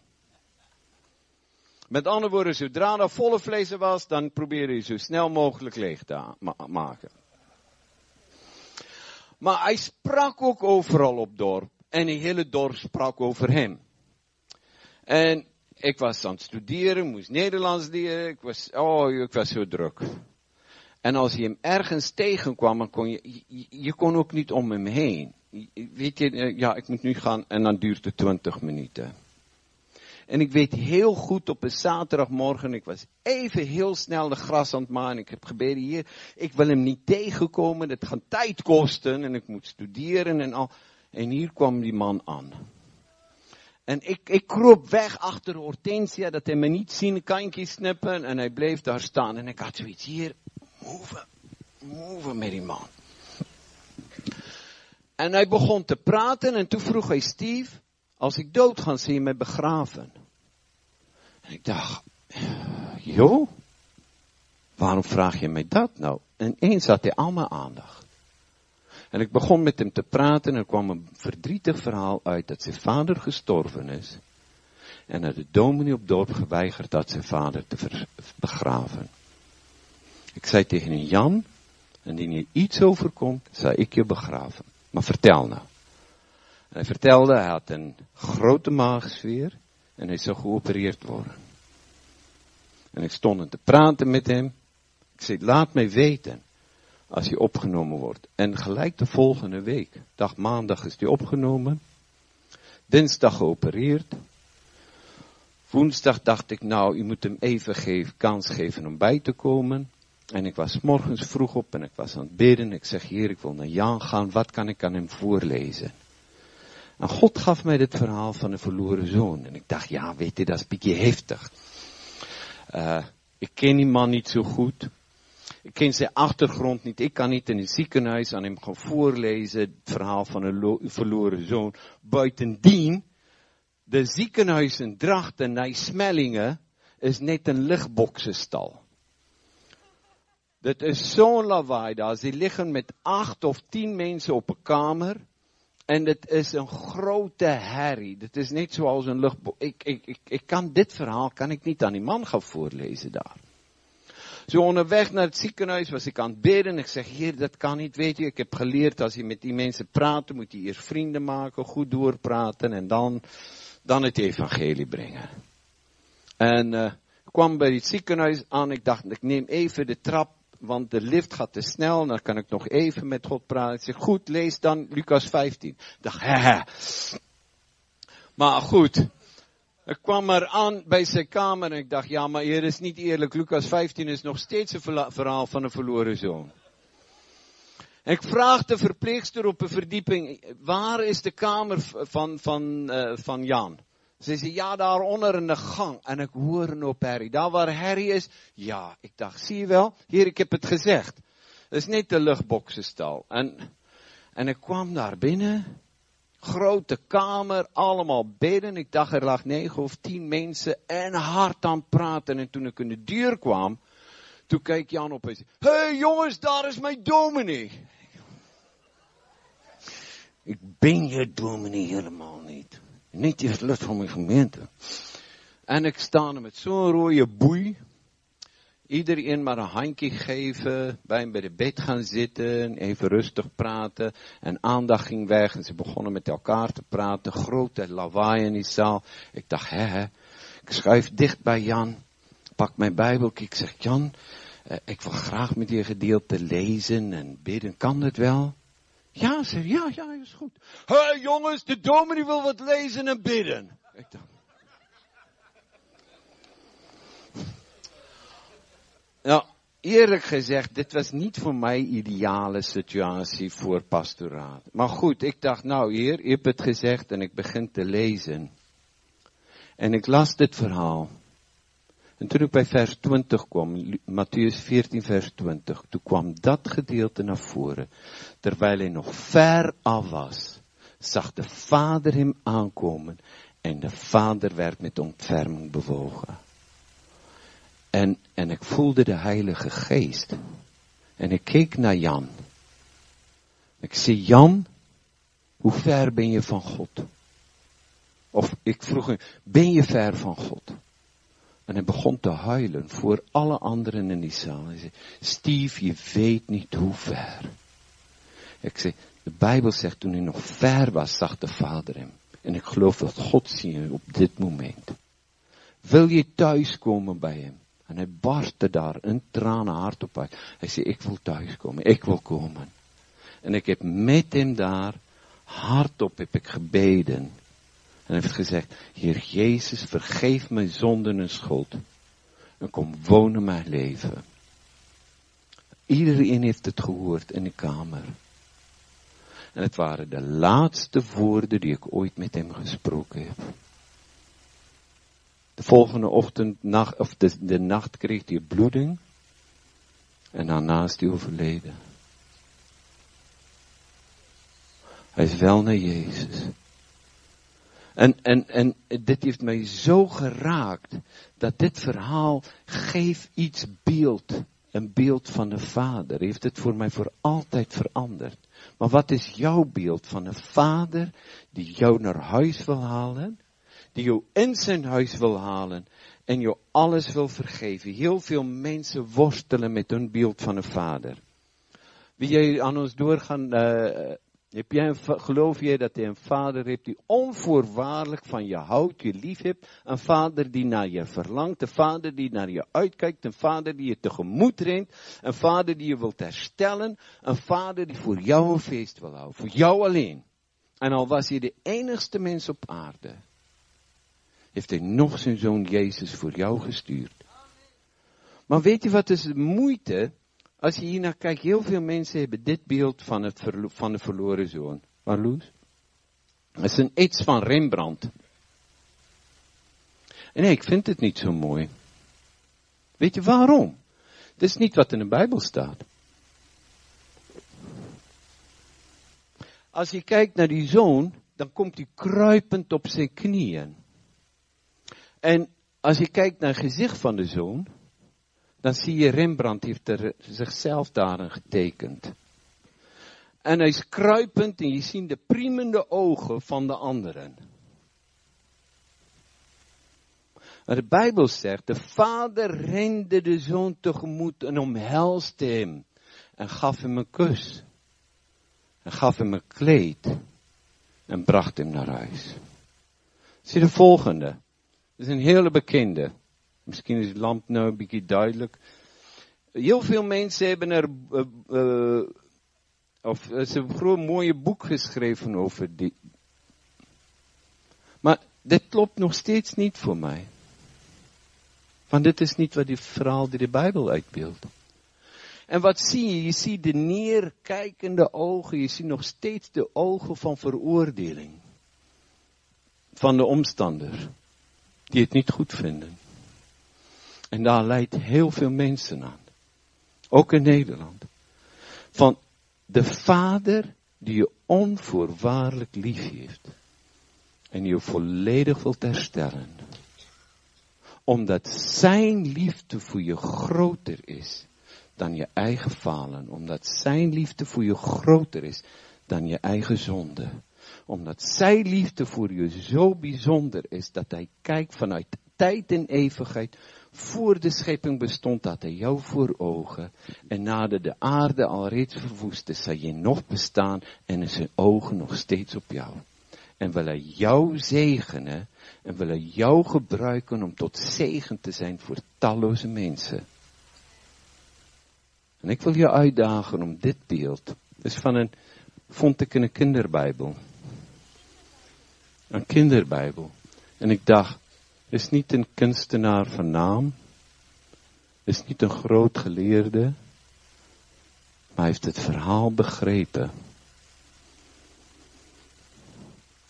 Speaker 1: Met andere woorden, zodra er volle flessen was, dan probeerde hij zo snel mogelijk leeg te maken. Maar hij sprak ook overal op dorp. En het hele dorp sprak over hem. En ik was aan het studeren, moest Nederlands leren. Ik was, oh, ik was zo druk. En als je hem ergens tegenkwam, dan kon je, je, je kon ook niet om hem heen. Weet je, eh, ja, ik moet nu gaan en dan duurt het 20 minuten. En ik weet heel goed op een zaterdagmorgen, ik was even heel snel de gras aan het maaien. Ik heb gebeden hier, ik wil hem niet tegenkomen, dat gaat tijd kosten en ik moet studeren en al. En hier kwam die man aan. En ik, ik kroop weg achter Hortensia, dat hij me niet zien, kantjes snippen. En hij bleef daar staan. En ik had zoiets hier, move, move met die man. En hij begon te praten en toen vroeg hij Steve, als ik dood ga, zie je mij begraven. Ik dacht, joh, waarom vraag je mij dat nou? En eens had hij al mijn aandacht. En ik begon met hem te praten en er kwam een verdrietig verhaal uit dat zijn vader gestorven is. En dat de dominee op dorp geweigerd had zijn vader te begraven. Ik zei tegen hem, Jan, indien je iets overkomt, zal ik je begraven. Maar vertel nou. En hij vertelde, hij had een grote maagsfeer en hij zou geopereerd worden. En ik stond te praten met hem. Ik zei, laat mij weten als hij opgenomen wordt. En gelijk de volgende week, dag maandag is hij opgenomen. Dinsdag geopereerd. Woensdag dacht ik, nou, u moet hem even kans geven om bij te komen. En ik was morgens vroeg op en ik was aan het bidden. Ik zeg, Heer, ik wil naar Jan gaan. Wat kan ik aan hem voorlezen? En God gaf mij dit verhaal van een verloren zoon. En ik dacht, ja, weet je, dat is een beetje heftig. Uh, ik ken die man niet zo goed. Ik ken zijn achtergrond niet. Ik kan niet in een ziekenhuis aan hem gaan voorlezen het verhaal van een verloren zoon. Buitendien, de ziekenhuis in Drachten, Nijsmellingen, is net een lichtboksenstal. Dat is zo'n lawaai daar. Ze liggen met acht of tien mensen op een kamer. En het is een grote herrie. Het is niet zoals een luchtboot. Ik, ik, ik, ik kan dit verhaal kan ik niet aan die man gaan voorlezen daar. Zo onderweg naar het ziekenhuis was ik aan het bidden. Ik zeg, hier, dat kan niet, weet je. Ik heb geleerd, als je met die mensen praat, moet je eerst vrienden maken, goed doorpraten en dan, dan het evangelie brengen. En uh, ik kwam bij het ziekenhuis aan. Ik dacht, ik neem even de trap want de lift gaat te snel. Dan kan ik nog even met God praten. Zeg, goed, lees dan Lucas 15. Ik dacht, hè. Maar goed. Ik kwam er aan bij zijn kamer en ik dacht, ja, maar hier is niet eerlijk. Lucas 15 is nog steeds een verhaal van een verloren zoon. Ik vraag de verpleegster op een verdieping, waar is de kamer van, van, uh, van Jan? Ze zei, ja, daaronder in de gang. En ik hoor een op Harry. Daar waar Harry is, ja, ik dacht, zie je wel? Hier, ik heb het gezegd. Het is niet de luchtboxenstal. En, en ik kwam daar binnen. Grote kamer, allemaal bedden. Ik dacht, er lag negen of tien mensen en hard aan praten. En toen ik in de deur kwam, toen keek Jan op en zei, hey, jongens, daar is mijn dominee. Ik ben je dominee helemaal niet. Niet die lid van mijn gemeente. En ik sta er met zo'n rode boei. Iedereen maar een handje geven, bij hem bij de bed gaan zitten, even rustig praten. En aandacht ging weg en ze begonnen met elkaar te praten. Grote lawaai in die zaal. Ik dacht, hè, hè. Ik schuif dicht bij Jan, pak mijn Bijbel, ik zeg, Jan, eh, ik wil graag met je gedeelte lezen en bidden. Kan dat wel? Ja, zei ja, ja, is goed. Hé hey, jongens, de dominee wil wat lezen en bidden. Ik dacht. Nou, eerlijk gezegd, dit was niet voor mij ideale situatie voor pastoraat. Maar goed, ik dacht, nou heer, je hebt het gezegd en ik begin te lezen. En ik las dit verhaal. En toen ik bij vers 20 kwam, Matthäus 14 vers 20, toen kwam dat gedeelte naar voren. Terwijl hij nog ver af was, zag de vader hem aankomen en de vader werd met ontferming bewogen. En, en ik voelde de heilige geest. En ik keek naar Jan. Ik zei, Jan, hoe ver ben je van God? Of ik vroeg hem, ben je ver van God? En hij begon te huilen voor alle anderen in die zaal. Hij zei, Steve, je weet niet hoe ver. Ik zei, de Bijbel zegt toen hij nog ver was, zag de Vader hem. En ik geloof dat God zie je op dit moment. Wil je thuiskomen bij hem? En hij barstte daar in tranen hardop uit. Hij zei, ik wil thuiskomen, ik wil komen. En ik heb met hem daar hardop heb ik gebeden. En heeft gezegd, Heer Jezus, vergeef mijn zonden en schuld. En kom wonen mijn leven. Iedereen heeft het gehoord in de kamer. En het waren de laatste woorden die ik ooit met hem gesproken heb. De volgende ochtend, nacht, of de, de nacht kreeg hij bloeding. En daarna is hij overleden. Hij is wel naar Jezus. En, en, en dit heeft mij zo geraakt, dat dit verhaal geeft iets beeld, een beeld van de Vader, heeft het voor mij voor altijd veranderd. Maar wat is jouw beeld van een Vader die jou naar huis wil halen, die jou in zijn huis wil halen en jou alles wil vergeven. Heel veel mensen worstelen met hun beeld van een Vader. Wie jij aan ons doorgaan, uh, heb jij geloof jij dat je een vader hebt die onvoorwaardelijk van je houdt, je lief hebt? Een vader die naar je verlangt, een vader die naar je uitkijkt, een vader die je tegemoet rent, een vader die je wilt herstellen, een vader die voor jou een feest wil houden, voor jou alleen. En al was hij de enigste mens op aarde, heeft hij nog zijn zoon Jezus voor jou gestuurd. Maar weet je wat is de moeite? Als je hier naar kijkt, heel veel mensen hebben dit beeld van, het van de verloren zoon. Marloes? Het is een iets van Rembrandt. En nee, ik vind het niet zo mooi. Weet je waarom? Het is niet wat in de Bijbel staat. Als je kijkt naar die zoon, dan komt hij kruipend op zijn knieën. En als je kijkt naar het gezicht van de zoon, dan zie je Rembrandt heeft er zichzelf daarin getekend. En hij is kruipend en je ziet de priemende ogen van de anderen. Maar de Bijbel zegt, de vader rende de zoon tegemoet en omhelste hem. En gaf hem een kus. En gaf hem een kleed. En bracht hem naar huis. Zie de volgende. Dat is een hele bekende. Misschien is het lamp nou een beetje duidelijk. Heel veel mensen hebben er, uh, uh, of ze hebben een groot mooie boek geschreven over die. Maar dit klopt nog steeds niet voor mij. Want dit is niet wat die verhaal die de Bijbel uitbeeldt. En wat zie je? Je ziet de neerkijkende ogen, je ziet nog steeds de ogen van veroordeling. Van de omstander, die het niet goed vinden. En daar leidt heel veel mensen aan. Ook in Nederland. Van de vader die je onvoorwaardelijk lief heeft. En je volledig wilt herstellen. Omdat zijn liefde voor je groter is dan je eigen falen. Omdat zijn liefde voor je groter is dan je eigen zonde. Omdat zijn liefde voor je zo bijzonder is dat hij kijkt vanuit tijd en eeuwigheid voor de schepping bestond dat hij jou voor ogen. En nadat de aarde al reeds verwoest is, zal je nog bestaan en is zijn ogen nog steeds op jou. En wil hij jou zegenen en wil hij jou gebruiken om tot zegen te zijn voor talloze mensen. En ik wil je uitdagen om dit beeld, dus van een, vond ik in een kinderbijbel. Een kinderbijbel. En ik dacht, is niet een kunstenaar van naam, is niet een groot geleerde, maar heeft het verhaal begrepen.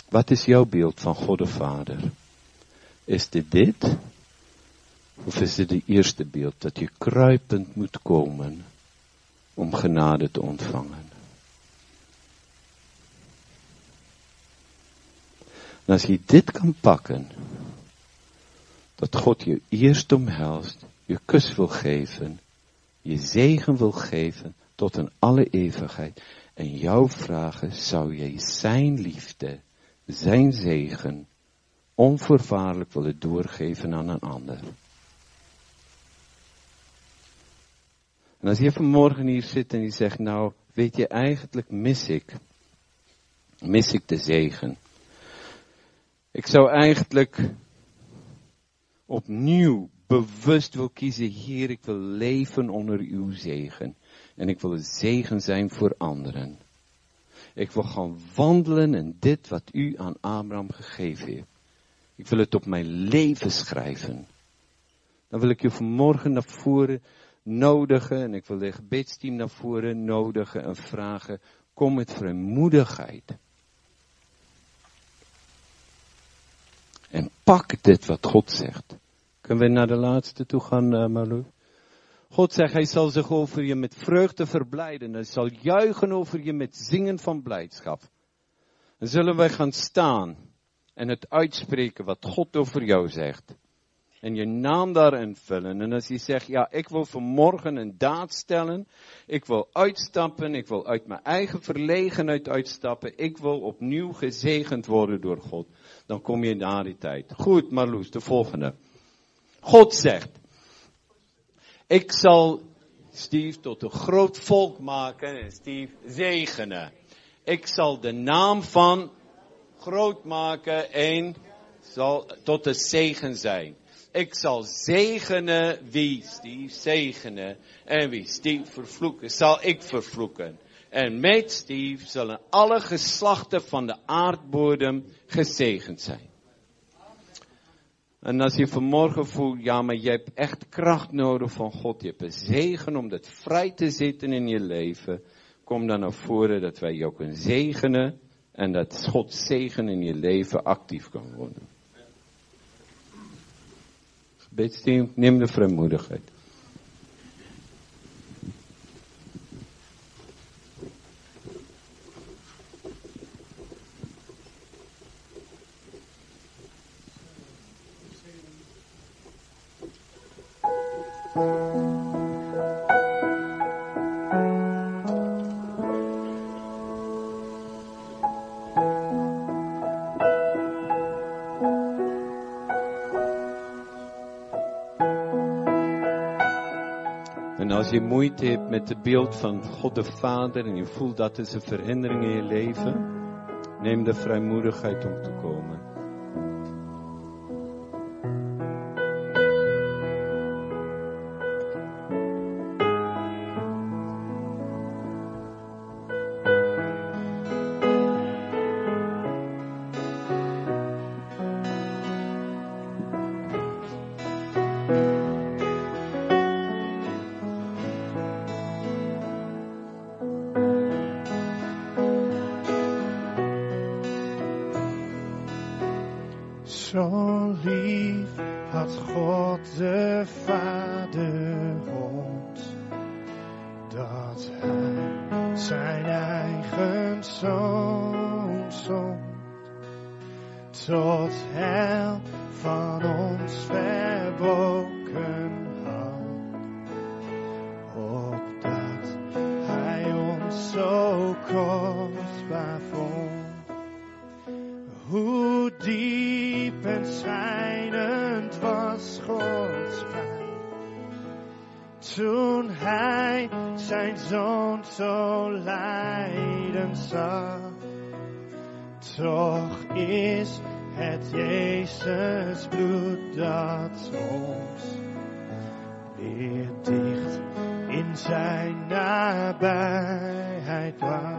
Speaker 1: Wat is jouw beeld van God de Vader? Is dit dit? Of is dit die eerste beeld dat je kruipend moet komen om genade te ontvangen? En als je dit kan pakken, dat God je eerst omhelst, je kus wil geven, je zegen wil geven tot een alle eeuwigheid. En jou vragen, zou jij zijn liefde, zijn zegen, onvoorwaardelijk willen doorgeven aan een ander? En als je vanmorgen hier zit en je zegt, nou, weet je, eigenlijk mis ik, mis ik de zegen. Ik zou eigenlijk opnieuw bewust wil kiezen, Heer, ik wil leven onder uw zegen. En ik wil een zegen zijn voor anderen. Ik wil gaan wandelen in dit wat u aan Abraham gegeven heeft. Ik wil het op mijn leven schrijven. Dan wil ik je vanmorgen naar voren nodigen en ik wil de gebedsteam naar voren nodigen en vragen, kom met vrijmoedigheid. En pak dit wat God zegt. Kunnen we naar de laatste toe gaan, uh, Malou? God zegt, hij zal zich over je met vreugde verblijden. Hij zal juichen over je met zingen van blijdschap. Dan zullen wij gaan staan en het uitspreken wat God over jou zegt. En je naam daarin vullen. En als je zegt, ja, ik wil vanmorgen een daad stellen. Ik wil uitstappen. Ik wil uit mijn eigen verlegenheid uitstappen. Ik wil opnieuw gezegend worden door God. Dan kom je na die tijd. Goed, Marloes, de volgende. God zegt, ik zal Steve tot een groot volk maken en Steve zegenen. Ik zal de naam van groot maken en zal tot een zegen zijn. Ik zal zegenen wie Steve zegenen en wie Steve vervloeken, zal ik vervloeken. En met Steve zullen alle geslachten van de aardbodem gezegend zijn. En als je vanmorgen voelt, ja, maar je hebt echt kracht nodig van God. Je hebt een zegen om dat vrij te zitten in je leven. Kom dan naar voren dat wij je ook kunnen zegenen. En dat God zegen in je leven actief kan worden. Gebedsteam, neem de vrijmoedigheid. Moeite hebt met het beeld van God de Vader en je voelt dat is een verhindering in je leven, neem de vrijmoedigheid om te komen.
Speaker 4: Zo kostbaar. Hoe diep en schijnend was Gods pijn. Toen hij zijn zoon zo lijden zag. Toch is het Jezus bloed dat ons weer dicht in zijn nabijheid actuar.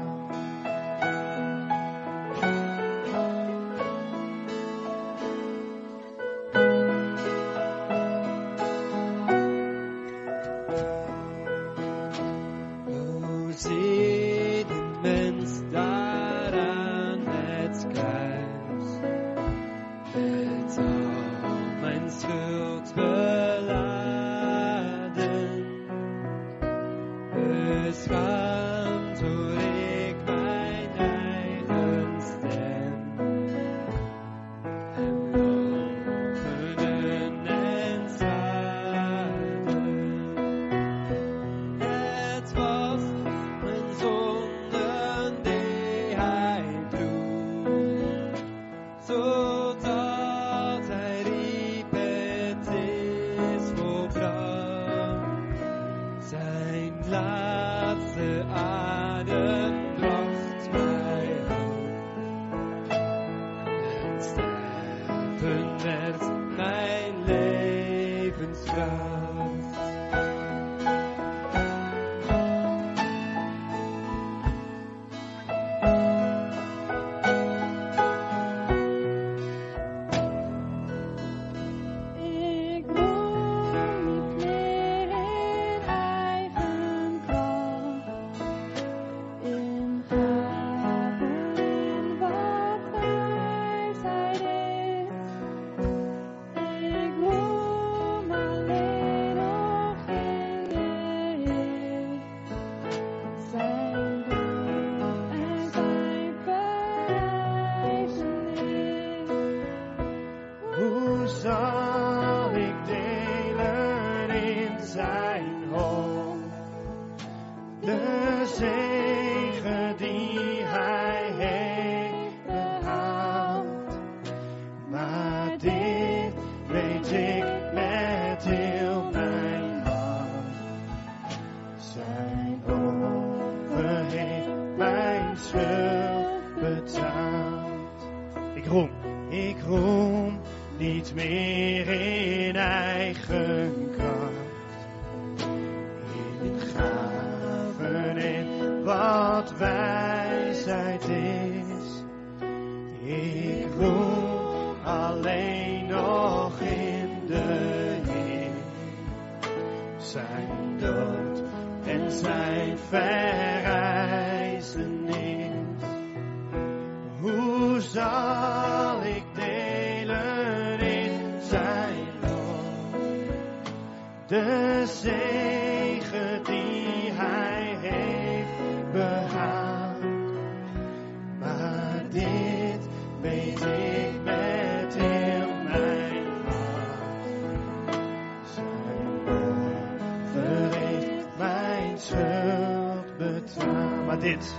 Speaker 4: Maar dit,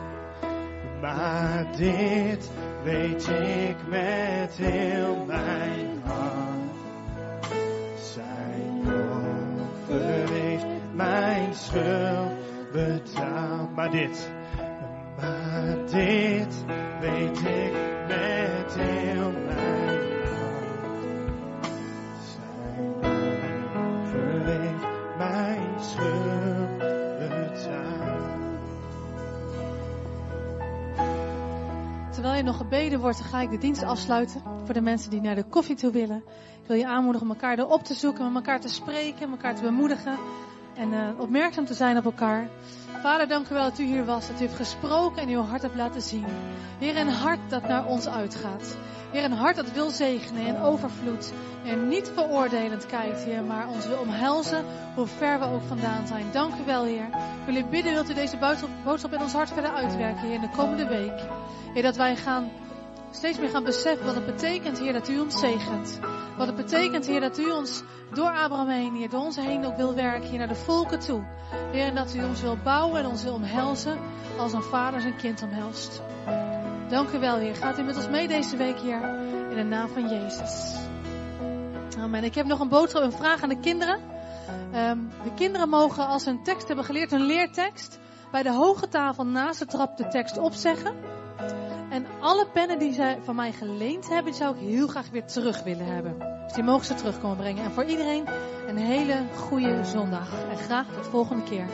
Speaker 4: maar dit weet ik met heel mijn hart. Zijn offer heeft mijn schuld betaald. Maar dit, maar dit weet ik met heel mijn hart.
Speaker 5: Gebeden wordt, dan ga ik de dienst afsluiten. Voor de mensen die naar de koffie toe willen. Ik wil je aanmoedigen om elkaar erop te zoeken, met elkaar te spreken, elkaar te bemoedigen. En eh, opmerkzaam te zijn op elkaar. Vader, dank u wel dat u hier was, dat u heeft gesproken en uw hart hebt laten zien. Heer, een hart dat naar ons uitgaat. Heer, een hart dat wil zegenen in overvloed. En niet veroordelend kijkt, maar ons wil omhelzen hoe ver we ook vandaan zijn. Dank u wel, Heer. Ik wil u bidden, wilt u deze boodschap- boodschap in ons hart verder uitwerken, Heer, in de komende week. Heer, dat wij gaan steeds meer gaan beseffen wat het betekent, Heer, dat u ons zegent. Wat het betekent, Heer, dat u ons door Abraham heen, Heer, door ons heen ook wil werken, hier naar de volken toe. Heer, en dat u ons wil bouwen en ons wil omhelzen als een vader zijn kind omhelst. Dank u wel, Heer. Gaat u met ons mee deze week, Heer, in de naam van Jezus. Amen. Ik heb nog een boodschap, een vraag aan de kinderen. Ehm, de kinderen mogen, als ze een tekst hebben geleerd, een leertekst, bij de hoge tafel naast de trap de tekst opzeggen. En alle pennen die zij van mij geleend hebben, die zou ik heel graag weer terug willen hebben. Dus die mogen ze terug komen brengen. En voor iedereen een hele goede zondag. En graag tot volgende keer.